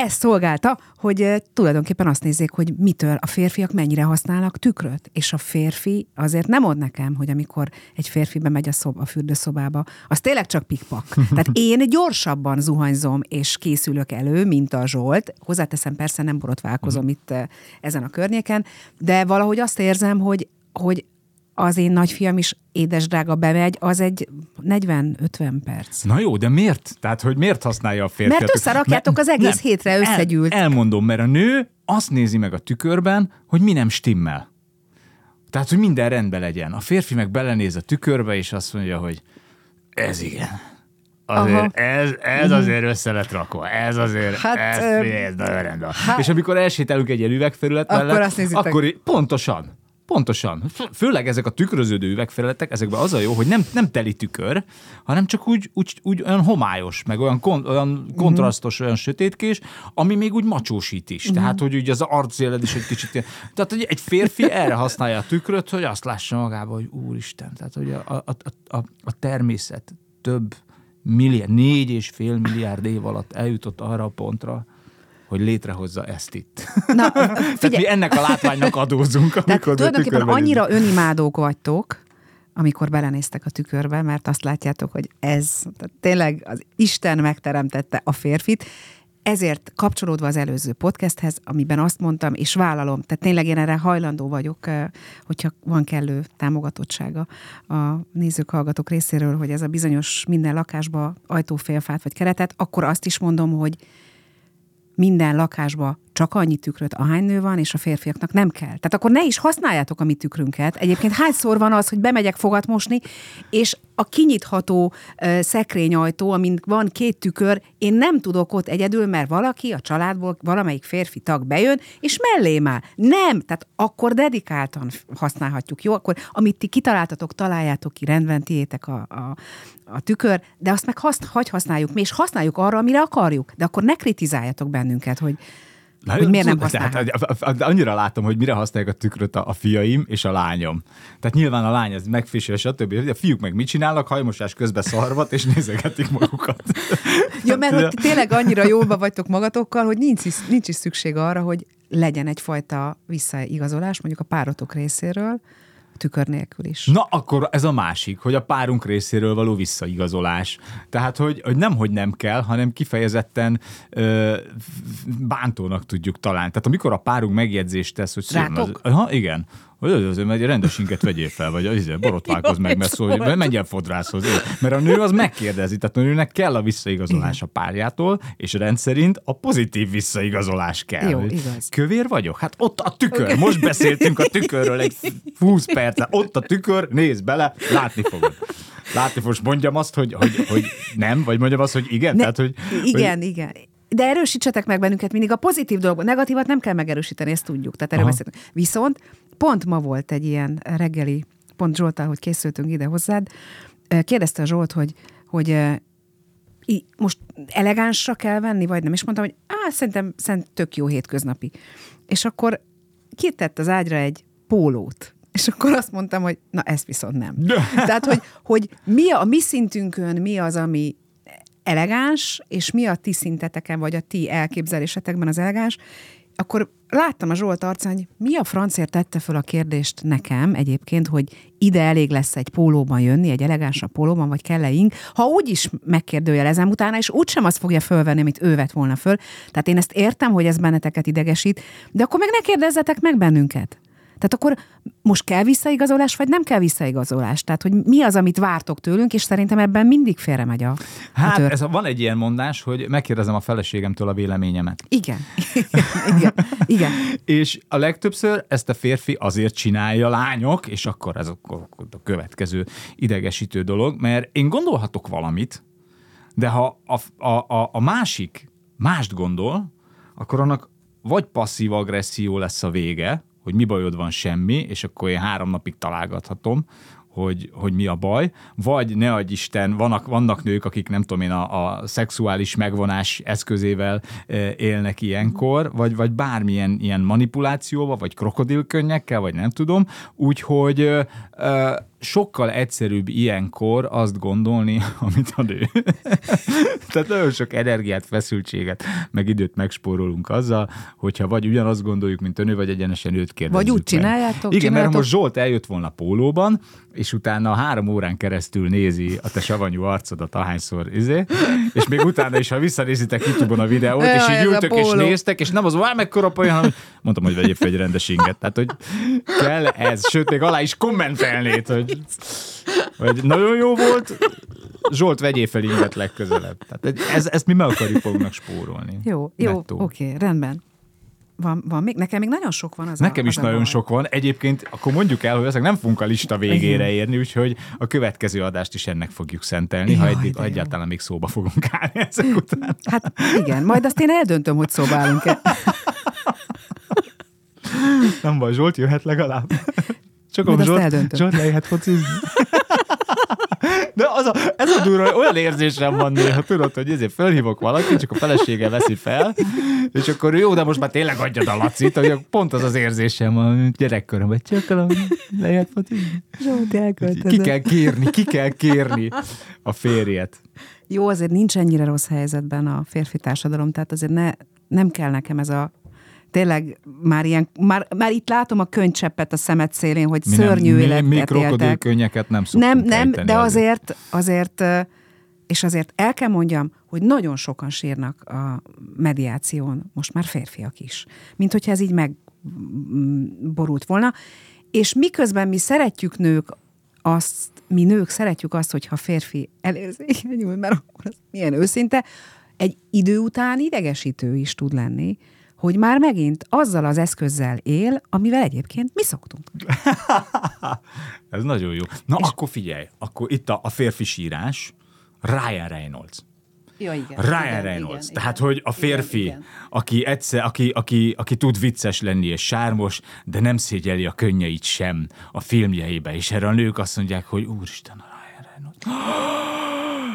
ez szolgálta, hogy tulajdonképpen azt nézzék, hogy mitől a férfiak mennyire használnak tükröt. És a férfi azért nem mond nekem, hogy amikor egy férfi bemegy a, szob, a fürdőszobába, az tényleg csak pikpak. (laughs) Tehát én gyorsabban zuhanyzom és készülök elő, mint a Zsolt. Hozzáteszem, persze nem borotválkozom mhm. itt ezen a környéken, de valahogy azt érzem, hogy, hogy az én nagyfiam is édesdrága bemegy, az egy 40-50 perc. Na jó, de miért? Tehát, hogy miért használja a férfi? Mert összerakjátok az egész nem, hétre összegyűlt. El, elmondom, mert a nő azt nézi meg a tükörben, hogy mi nem stimmel. Tehát, hogy minden rendben legyen. A férfi meg belenéz a tükörbe, és azt mondja, hogy ez igen. Azért, ez, ez mhm. azért össze lett rakva. Ez azért, hát, ez, ez nagyon rendben. Hát, és amikor elsétálunk egy ilyen üvegfelület mellett, akkor, azt akkor pontosan, Pontosan. Főleg ezek a tükröződő üvegfelületek, ezekben az a jó, hogy nem, nem teli tükör, hanem csak úgy, úgy, úgy olyan homályos, meg olyan, kon, olyan mhm. kontrasztos, mm-hmm. olyan sötétkés, ami még úgy macsósít is. Mm-hmm. Tehát, hogy ugye az arcéled is egy kicsit ilyen. Tehát, hogy egy férfi erre használja a tükröt, hogy azt lássa magába, hogy úristen, tehát, hogy a, a, a, a természet több milliárd, négy és fél milliárd év alatt eljutott arra a pontra, hogy létrehozza ezt itt. Na, (laughs) Tehát mi ennek a látványnak adózunk, amikor Tehát tulajdonképpen annyira önimádók vagytok, amikor belenéztek a tükörbe, mert azt látjátok, hogy ez tehát tényleg az Isten megteremtette a férfit, ezért kapcsolódva az előző podcasthez, amiben azt mondtam, és vállalom, tehát tényleg én erre hajlandó vagyok, hogyha van kellő támogatottsága a nézők, hallgatók részéről, hogy ez a bizonyos minden lakásba ajtófélfát vagy keretet, akkor azt is mondom, hogy minden lakásba csak annyi tükröt, ahány nő van, és a férfiaknak nem kell. Tehát akkor ne is használjátok a mi tükrünket. Egyébként hányszor van az, hogy bemegyek fogat mosni, és a kinyitható uh, szekrényajtó, amin van két tükör, én nem tudok ott egyedül, mert valaki a családból, valamelyik férfi tag bejön, és mellém áll. Nem, tehát akkor dedikáltan használhatjuk, jó? Akkor amit ti kitaláltatok, találjátok ki, rendben tiétek a, a, a tükör, de azt meg hasz, hagy használjuk mi, és használjuk arra, amire akarjuk. De akkor ne kritizáljatok bennünket, hogy Na, hogy miért nem használják? Tehát, annyira látom, hogy mire használják a tükröt a, a fiaim és a lányom. Tehát nyilván a lány ez megfésül, stb. A fiúk meg mit csinálnak? Hajmosás közben szarvat, és nézegetik magukat. (laughs) Jó, mert hogy tényleg annyira (laughs) jóba vagytok magatokkal, hogy nincs is, nincs is szükség arra, hogy legyen egyfajta visszaigazolás, mondjuk a párotok részéről, tükör nélkül is. Na, akkor ez a másik, hogy a párunk részéről való visszaigazolás. Tehát, hogy, hogy nem, hogy nem kell, hanem kifejezetten ö, bántónak tudjuk találni. Tehát amikor a párunk megjegyzést tesz, hogy ha, igen, hogy az, azért egy rendesinket vegyél fel, vagy az, borotválkozz meg, mert szólj, menj el fodrászhoz. Mert a nő az megkérdezi, tehát a nőnek kell a visszaigazolás a párjától, és rendszerint a pozitív visszaigazolás kell. Jó, igaz. Kövér vagyok? Hát ott a tükör. Most beszéltünk a tükörről egy 20 percet. Ott a tükör, nézd bele, látni fogod. Látni fogod, mondjam azt, hogy, hogy, hogy nem, vagy mondjam azt, hogy igen? Ne, Tehát, hogy, igen, hogy... igen de erősítsetek meg bennünket mindig a pozitív dolgot, negatívat nem kell megerősíteni, ezt tudjuk. Tehát erről beszélünk. Viszont pont ma volt egy ilyen reggeli, pont Zsoltál, hogy készültünk ide hozzád, kérdezte a Zsolt, hogy, hogy most elegánsra kell venni, vagy nem? És mondtam, hogy á, szerintem, szerintem tök jó hétköznapi. És akkor kitett az ágyra egy pólót. És akkor azt mondtam, hogy na ezt viszont nem. (laughs) Tehát, hogy, hogy mi a, a mi szintünkön mi az, ami elegáns, és mi a ti szinteteken, vagy a ti elképzelésetekben az elegáns, akkor láttam a Zsolt arcán, hogy mi a francért tette föl a kérdést nekem egyébként, hogy ide elég lesz egy pólóban jönni, egy elegánsabb pólóban, vagy kell-e ing, ha úgy is megkérdőjelezem utána, és úgysem azt fogja fölvenni, amit ő vett volna föl. Tehát én ezt értem, hogy ez benneteket idegesít, de akkor meg ne kérdezzetek meg bennünket. Tehát akkor most kell visszaigazolás, vagy nem kell visszaigazolás? Tehát, hogy mi az, amit vártok tőlünk, és szerintem ebben mindig félre megy a, Hát, a ez, van egy ilyen mondás, hogy megkérdezem a feleségemtől a véleményemet. Igen. igen. Igen. (laughs) és a legtöbbször ezt a férfi azért csinálja, lányok, és akkor ez a, a következő idegesítő dolog, mert én gondolhatok valamit, de ha a, a, a, a másik mást gondol, akkor annak vagy passzív-agresszió lesz a vége, hogy mi bajod van semmi, és akkor én három napig találgathatom, hogy, hogy mi a baj, vagy ne adj Isten, vannak, vannak nők, akik nem tudom én a, a szexuális megvonás eszközével e, élnek ilyenkor, vagy, vagy bármilyen ilyen manipulációval, vagy krokodilkönnyekkel, vagy nem tudom, úgyhogy e, sokkal egyszerűbb ilyenkor azt gondolni, (laughs) amit a nő. Tehát nagyon sok energiát, feszültséget, meg időt megspórolunk azzal, hogyha vagy ugyanazt gondoljuk, mint a nő, vagy egyenesen őt kérdezzük. Vagy úgy csináljátok, Igen, csináljátok. mert most Zsolt eljött volna pólóban, és utána három órán keresztül nézi a te savanyú arcodat ahányszor, izé, és még utána is, ha visszanézitek YouTube-on a videót, és így ültök és néztek, és nem az, hogy mekkora poén, mondtam, hogy vegyél fel egy rendes inget. Tehát, hogy kell ez, sőt, még alá is kommentelnéd, hogy, hogy nagyon jó volt, Zsolt, vegyél fel inget legközelebb. Tehát ez, ezt mi meg akarjuk fognak spórolni. Jó, jó, oké, okay, rendben. Van, van még? Nekem még nagyon sok van. Az Nekem a, is nagyon sok van. Egyébként akkor mondjuk el, hogy ezek nem fogunk a lista végére érni, úgyhogy a következő adást is ennek fogjuk szentelni, Jaj, ha egy, egyáltalán még szóba fogunk állni ezek (laughs) után. Hát igen, majd azt én eldöntöm, hogy szóba állunk-e. Nem baj, Zsolt jöhet legalább. Csak a Zsolt, Zsolt lejöhet focizni. De az a, ez a durva, olyan érzésem van néha, tudod, hogy ezért fölhívok valakit, csak a felesége veszi fel, és akkor jó, de most már tényleg adjad a lacit, hogy pont az az érzésem a gyerekkorom, hogy csak lehet focizni. Ki kell kérni, ki kell kérni a férjet. Jó, azért nincs ennyire rossz helyzetben a férfi társadalom, tehát azért ne nem kell nekem ez a tényleg már ilyen, már, már itt látom a könycseppet a szemet szélén, hogy mi szörnyű nem, életet mi, mi éltek. könnyeket nem Nem, nem, de azért, azért, és azért el kell mondjam, hogy nagyon sokan sírnak a mediáción, most már férfiak is. Mint hogyha ez így megborult volna. És miközben mi szeretjük nők azt, mi nők szeretjük azt, hogyha férfi elérzékenyül, mert akkor az milyen őszinte, egy idő után idegesítő is tud lenni, hogy már megint azzal az eszközzel él, amivel egyébként mi szoktunk. (laughs) Ez nagyon jó. Na És akkor figyelj, akkor itt a, a férfi sírás, Ryan Reynolds. Ja, igen. Ryan igen, Reynolds. Igen, Tehát, hogy a férfi, igen, igen. aki egyszer, aki, aki, aki tud vicces lenni és sármos, de nem szégyeli a könnyeit sem a filmjeibe, és erre a nők azt mondják, hogy úristen, a Ryan Reynolds. (gasps)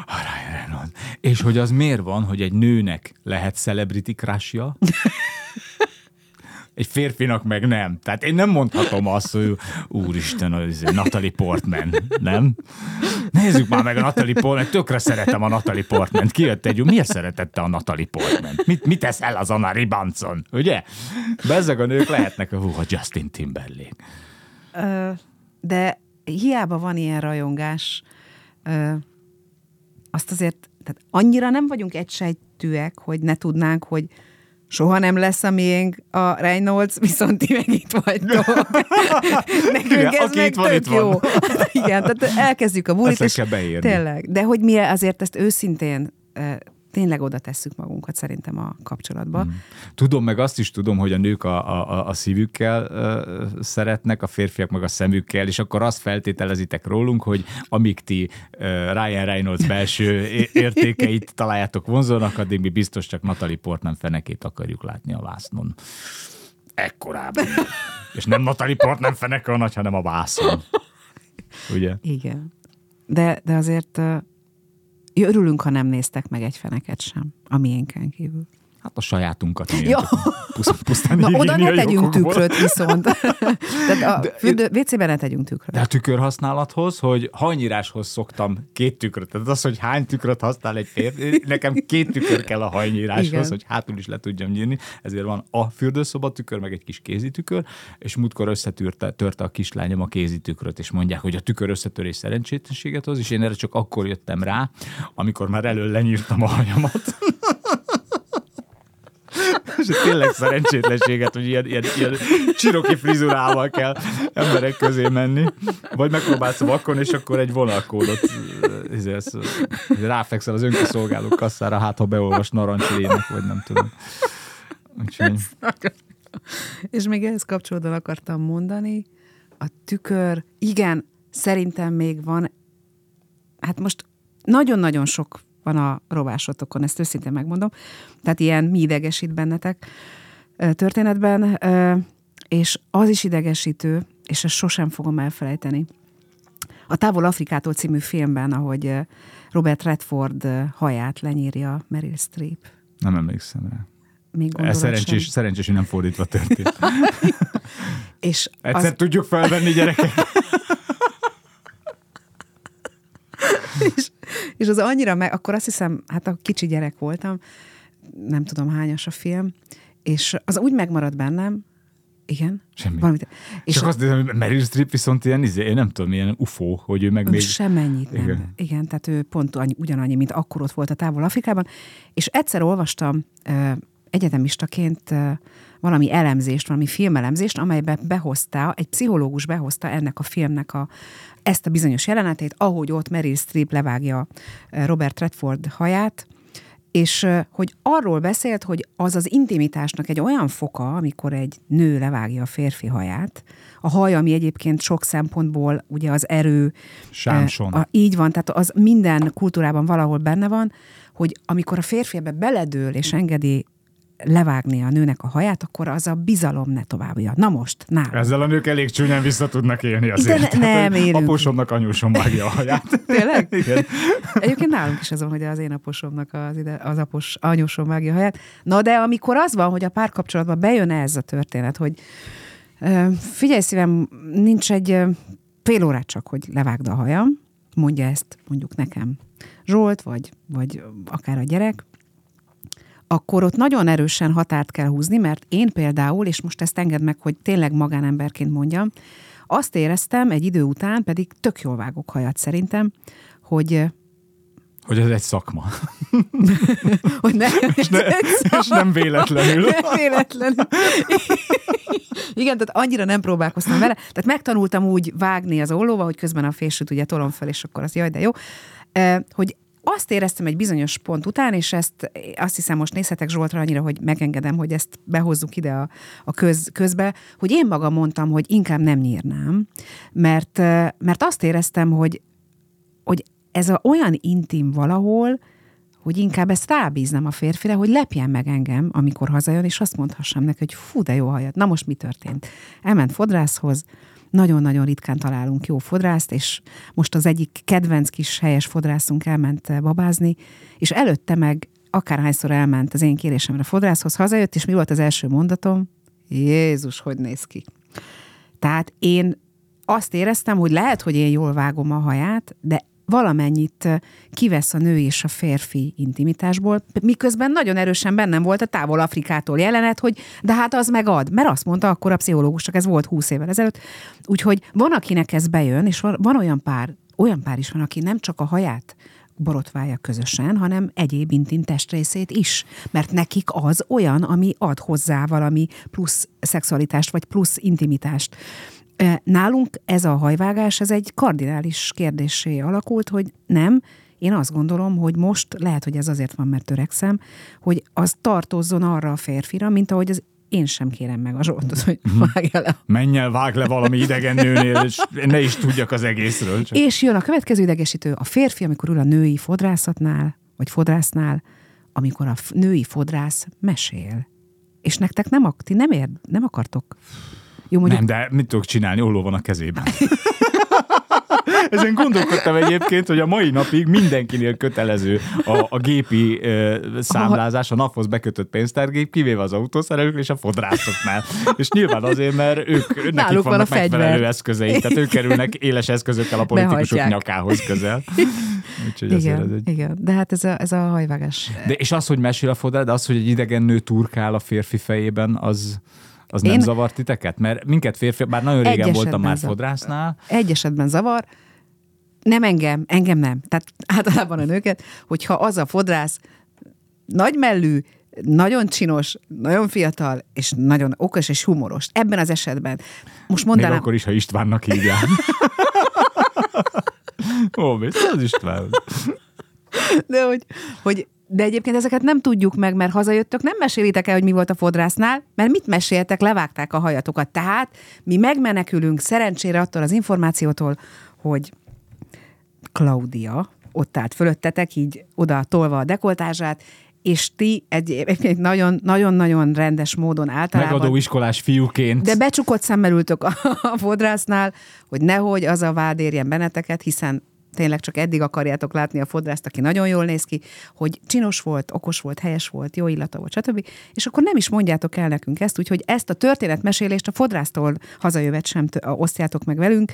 A Ryan Reynolds. És hogy az miért van, hogy egy nőnek lehet celebrity crushja, (laughs) egy férfinak meg nem. Tehát én nem mondhatom azt, hogy úristen, az Natalie Portman, nem? Nézzük már meg a Natalie Portman, tökre szeretem a Natalie Portman. Kijött egy, miért szeretette a Natalie Portman? Mit, mit el az Anna Ribanson, ugye? Bezzeg a nők lehetnek, hú, a Justin Timberlake. Ö, de hiába van ilyen rajongás, ö, azt azért, tehát annyira nem vagyunk egysejtűek, hogy ne tudnánk, hogy soha nem lesz a miénk a Reynolds, viszont ti meg itt vagytok. (laughs) Nekünk Igen, ez meg itt van, tök itt jó. Van. Igen, tehát elkezdjük a bulit, és kell beírni. tényleg. De hogy mi azért ezt őszintén tényleg oda tesszük magunkat szerintem a kapcsolatba. Hmm. Tudom, meg azt is tudom, hogy a nők a, a, a szívükkel uh, szeretnek, a férfiak meg a szemükkel, és akkor azt feltételezitek rólunk, hogy amíg ti uh, Ryan Reynolds belső értékeit találjátok vonzónak, addig mi biztos csak Natalie Portman fenekét akarjuk látni a vásznon. Ekkorában. (laughs) és nem Natalie Portman feneke a nagy, hanem a vászon. Ugye? Igen. De, de azért Örülünk, ha nem néztek meg egy feneket sem, a miénken kívül. Hát a sajátunkat ja. pusztán Na, oda ne tegyünk tükröt viszont. (laughs) Tehát a de, fürdő, WC-ben ne tegyünk tükröt. De a tükörhasználathoz, hogy hajnyíráshoz szoktam két tükröt. Tehát az, hogy hány tükröt használ egy férfi, nekem két tükör kell a hajnyíráshoz, Igen. hogy hátul is le tudjam nyírni. Ezért van a fürdőszoba tükör, meg egy kis kézi tükör, és múltkor összetörte törte a kislányom a kézi tükröt, és mondják, hogy a tükör összetörés szerencsétlenséget hoz, és én erre csak akkor jöttem rá, amikor már elől lenyírtam a hajamat. És tényleg szerencsétlenséget, hogy ilyen, ilyen, ilyen csiroki frizurával kell emberek közé menni. Vagy megpróbálsz vakon, és akkor egy vonalkódot ezért, ráfekszel az önkiszolgáló kasszára, hát ha beolvas narancslének, vagy nem tudom. Úgyhogy... És még ehhez kapcsolódóan akartam mondani, a tükör, igen, szerintem még van, hát most nagyon-nagyon sok van a rovásotokon, ezt őszintén megmondom. Tehát ilyen mi idegesít bennetek történetben, és az is idegesítő, és ezt sosem fogom elfelejteni. A Távol Afrikától című filmben, ahogy Robert Redford haját lenyírja Meryl Streep. Nem emlékszem rá. Még Ez szerencsés, szerencsés, hogy nem fordítva történt. (laughs) és Egyszer az... tudjuk felvenni gyerekek. (laughs) és, és az annyira meg, akkor azt hiszem, hát a kicsi gyerek voltam, nem tudom hányas a film, és az úgy megmaradt bennem, igen. Semmi. Valamit. És Csak a... azt hiszem, hogy Meryl Streep viszont ilyen, izé, én nem tudom, ilyen ufó, hogy ő meg még... Semmennyit nem. Igen. Igen, tehát ő pont annyi, ugyanannyi, mint akkor ott volt a távol Afrikában. És egyszer olvastam egyetemistaként valami elemzést, valami filmelemzést, amelybe behozta, egy pszichológus behozta ennek a filmnek a, ezt a bizonyos jelenetét, ahogy ott Meryl Streep levágja Robert Redford haját, és hogy arról beszélt, hogy az az intimitásnak egy olyan foka, amikor egy nő levágja a férfi haját, a haj, ami egyébként sok szempontból ugye az erő. Sámson. A, így van, tehát az minden kultúrában valahol benne van, hogy amikor a férfi ebbe beledől és engedi levágni a nőnek a haját, akkor az a bizalom ne továbbja. Na most, nálam. Ezzel a nők elég csúnyán vissza tudnak élni azért. De ne, nem élünk. Apósomnak anyósom vágja a haját. (laughs) Tényleg? Igen. Egyébként nálunk is az van, hogy az én aposomnak az, ide, az apos anyósom vágja a haját. Na de amikor az van, hogy a párkapcsolatban bejön ez a történet, hogy figyelj szívem, nincs egy fél órát csak, hogy levágd a hajam, mondja ezt mondjuk nekem Zsolt, vagy, vagy akár a gyerek, akkor ott nagyon erősen határt kell húzni, mert én például, és most ezt enged meg, hogy tényleg magánemberként mondjam, azt éreztem egy idő után, pedig tök jól vágok hajat szerintem, hogy hogy ez egy szakma. (laughs) hogy nem, (laughs) és, ne, (laughs) és nem véletlenül. Nem véletlenül. Igen, tehát annyira nem próbálkoztam vele. Tehát megtanultam úgy vágni az ollóba, hogy közben a fésűt ugye tolom fel, és akkor az jaj, de jó. Hogy azt éreztem egy bizonyos pont után, és ezt azt hiszem most nézhetek Zsoltra annyira, hogy megengedem, hogy ezt behozzuk ide a, a köz, közbe, hogy én magam mondtam, hogy inkább nem nyírnám, mert, mert azt éreztem, hogy, hogy ez a olyan intim valahol, hogy inkább ezt rábíznám a férfire, hogy lepjen meg engem, amikor hazajön, és azt mondhassam neki, hogy fú, de jó hajat. Na most mi történt? Elment fodrászhoz, nagyon-nagyon ritkán találunk jó fodrászt, és most az egyik kedvenc kis helyes fodrászunk elment eh, babázni, és előtte meg akárhányszor elment az én kérésemre fodrászhoz, hazajött, és mi volt az első mondatom? Jézus, hogy néz ki. Tehát én azt éreztem, hogy lehet, hogy én jól vágom a haját, de valamennyit kivesz a nő és a férfi intimitásból, miközben nagyon erősen bennem volt a távol Afrikától jelenet, hogy de hát az megad, mert azt mondta akkor a pszichológus, csak ez volt húsz évvel ezelőtt. Úgyhogy van, akinek ez bejön, és van, van olyan pár, olyan pár is van, aki nem csak a haját borotválja közösen, hanem egyéb intim testrészét is. Mert nekik az olyan, ami ad hozzá valami plusz szexualitást, vagy plusz intimitást. Nálunk ez a hajvágás, ez egy kardinális kérdésé alakult, hogy nem, én azt gondolom, hogy most, lehet, hogy ez azért van, mert törekszem, hogy az tartozzon arra a férfira, mint ahogy az én sem kérem meg a Zsoltot, hogy mhm. vágja le. Menj el, vág le valami idegen nőnél, és ne is tudjak az egészről. Csak. És jön a következő idegesítő, a férfi, amikor ül a női fodrászatnál, vagy fodrásznál, amikor a női fodrász mesél. És nektek nem, ti nem, ér, nem akartok jó, mondjuk... Nem, de mit tudok csinálni? Olló van a kezében. (laughs) Ezen gondolkodtam egyébként, hogy a mai napig mindenkinél kötelező a, a gépi ö, számlázás, a naphoz bekötött pénztárgép, kivéve az autószerelők és a fodrászoknál. És nyilván azért, mert ők, nekik Náluk vannak van a megfelelő fegyver. eszközeik, tehát ők kerülnek éles eszközökkel a politikusok Behagyják. nyakához közel. Úgyhogy igen, egy... igen, de hát ez a, ez a hajvágás. De és az, hogy mesél a fodrá, de az, hogy egy idegen nő turkál a férfi fejében, az az Én... nem zavart titeket? Mert minket férfi, bár nagyon régen voltam már zavar. fodrásznál. Egy esetben zavar, nem engem, engem nem. Tehát (laughs) általában a nőket, hogyha az a fodrász nagymellű, nagyon csinos, nagyon fiatal, és nagyon okos és humoros. Ebben az esetben. Most mondanám... Még akkor is, ha Istvánnak hívják. (laughs) Ó, biztos az István. De hogy, hogy de egyébként ezeket nem tudjuk meg, mert hazajöttök, nem mesélitek el, hogy mi volt a fodrásznál, mert mit meséltek, levágták a hajatokat. Tehát mi megmenekülünk szerencsére attól az információtól, hogy Claudia ott állt fölöttetek, így oda tolva a dekoltázsát, és ti egy, nagyon-nagyon rendes módon általában... Megadó iskolás fiúként. De becsukott szemmel ültök a, a fodrásznál, hogy nehogy az a vád érjen benneteket, hiszen tényleg csak eddig akarjátok látni a fodrászt, aki nagyon jól néz ki, hogy csinos volt, okos volt, helyes volt, jó illata volt, stb. És akkor nem is mondjátok el nekünk ezt, úgyhogy ezt a történetmesélést a fodrásztól hazajövet sem osztjátok meg velünk,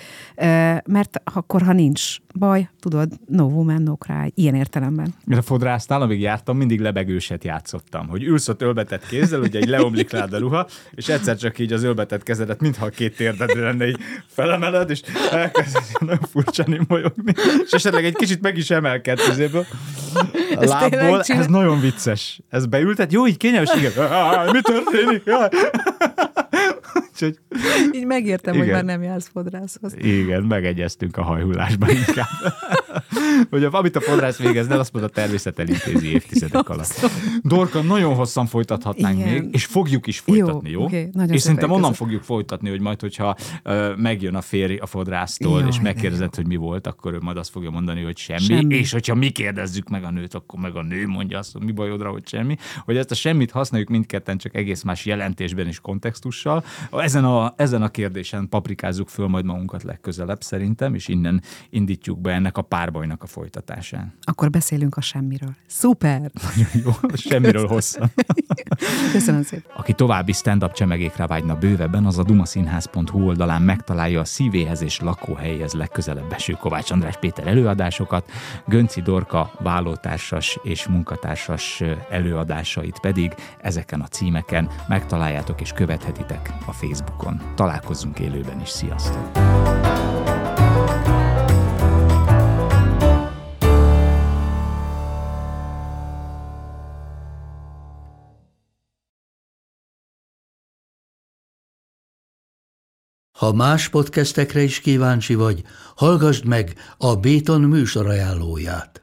mert akkor, ha nincs baj, tudod, no woman, no cry, ilyen értelemben. Én a fodrásznál, amíg jártam, mindig lebegőset játszottam, hogy ülsz ott ölbetett kézzel, ugye egy leomlik rád a ruha, és egyszer csak így az ölbetett kezedet, mintha a két térdedre lenne, így felemeled, és elkezded nagyon furcsán molyogni és esetleg egy kicsit meg is emelkedt közéből a lábból. Ez nagyon vicces. Ez beültet, jó, így kényelmes, igen. Mi történik? Úgyhogy... Így megértem, igen. hogy már nem jársz fodrászhoz. Igen, megegyeztünk a hajhullásban inkább. hogy amit a fodrász végezne, azt mondja, a természet elintézi évtizedek alatt. Dorka, nagyon hosszan folytathatnánk igen. még, és fogjuk is folytatni, jó? jó? Okay, és szerintem onnan fogjuk folytatni, hogy majd, hogyha uh, megjön a férj a fodrásztól, Jaj, és megkérdezed, hogy mi volt, akkor ő majd azt fogja mondani, hogy semmi, semmi. és hogyha mi kérdezzük meg a nőt, akkor meg a nő mondja azt, hogy mi bajodra, hogy semmi, hogy ezt a semmit használjuk mindketten csak egész más jelentésben és kontextussal. Ezen a ezen a kérdésen paprikázzuk föl majd magunkat legközelebb szerintem, és innen indítjuk be ennek a párbajnak a folytatásán. Akkor beszélünk a semmiről. Szuper! Nagyon jó, semmiről hosszan. Köszönöm szépen. Aki további stand-up csemegékre vágyna bővebben, az a dumaszínház.hu oldalán megtalálja a szívéhez és lakóhelyhez legközelebb eső Kovács András Péter előadásokat, Gönci Dorka vállótársas és munkatársas előadásait pedig ezeken a címeken megtaláljátok és követhetitek a Facebookon. Találkozzunk élőben is, sziasztok! Ha más podcastekre is kíváncsi vagy, hallgassd meg a Béton műsor ajánlóját.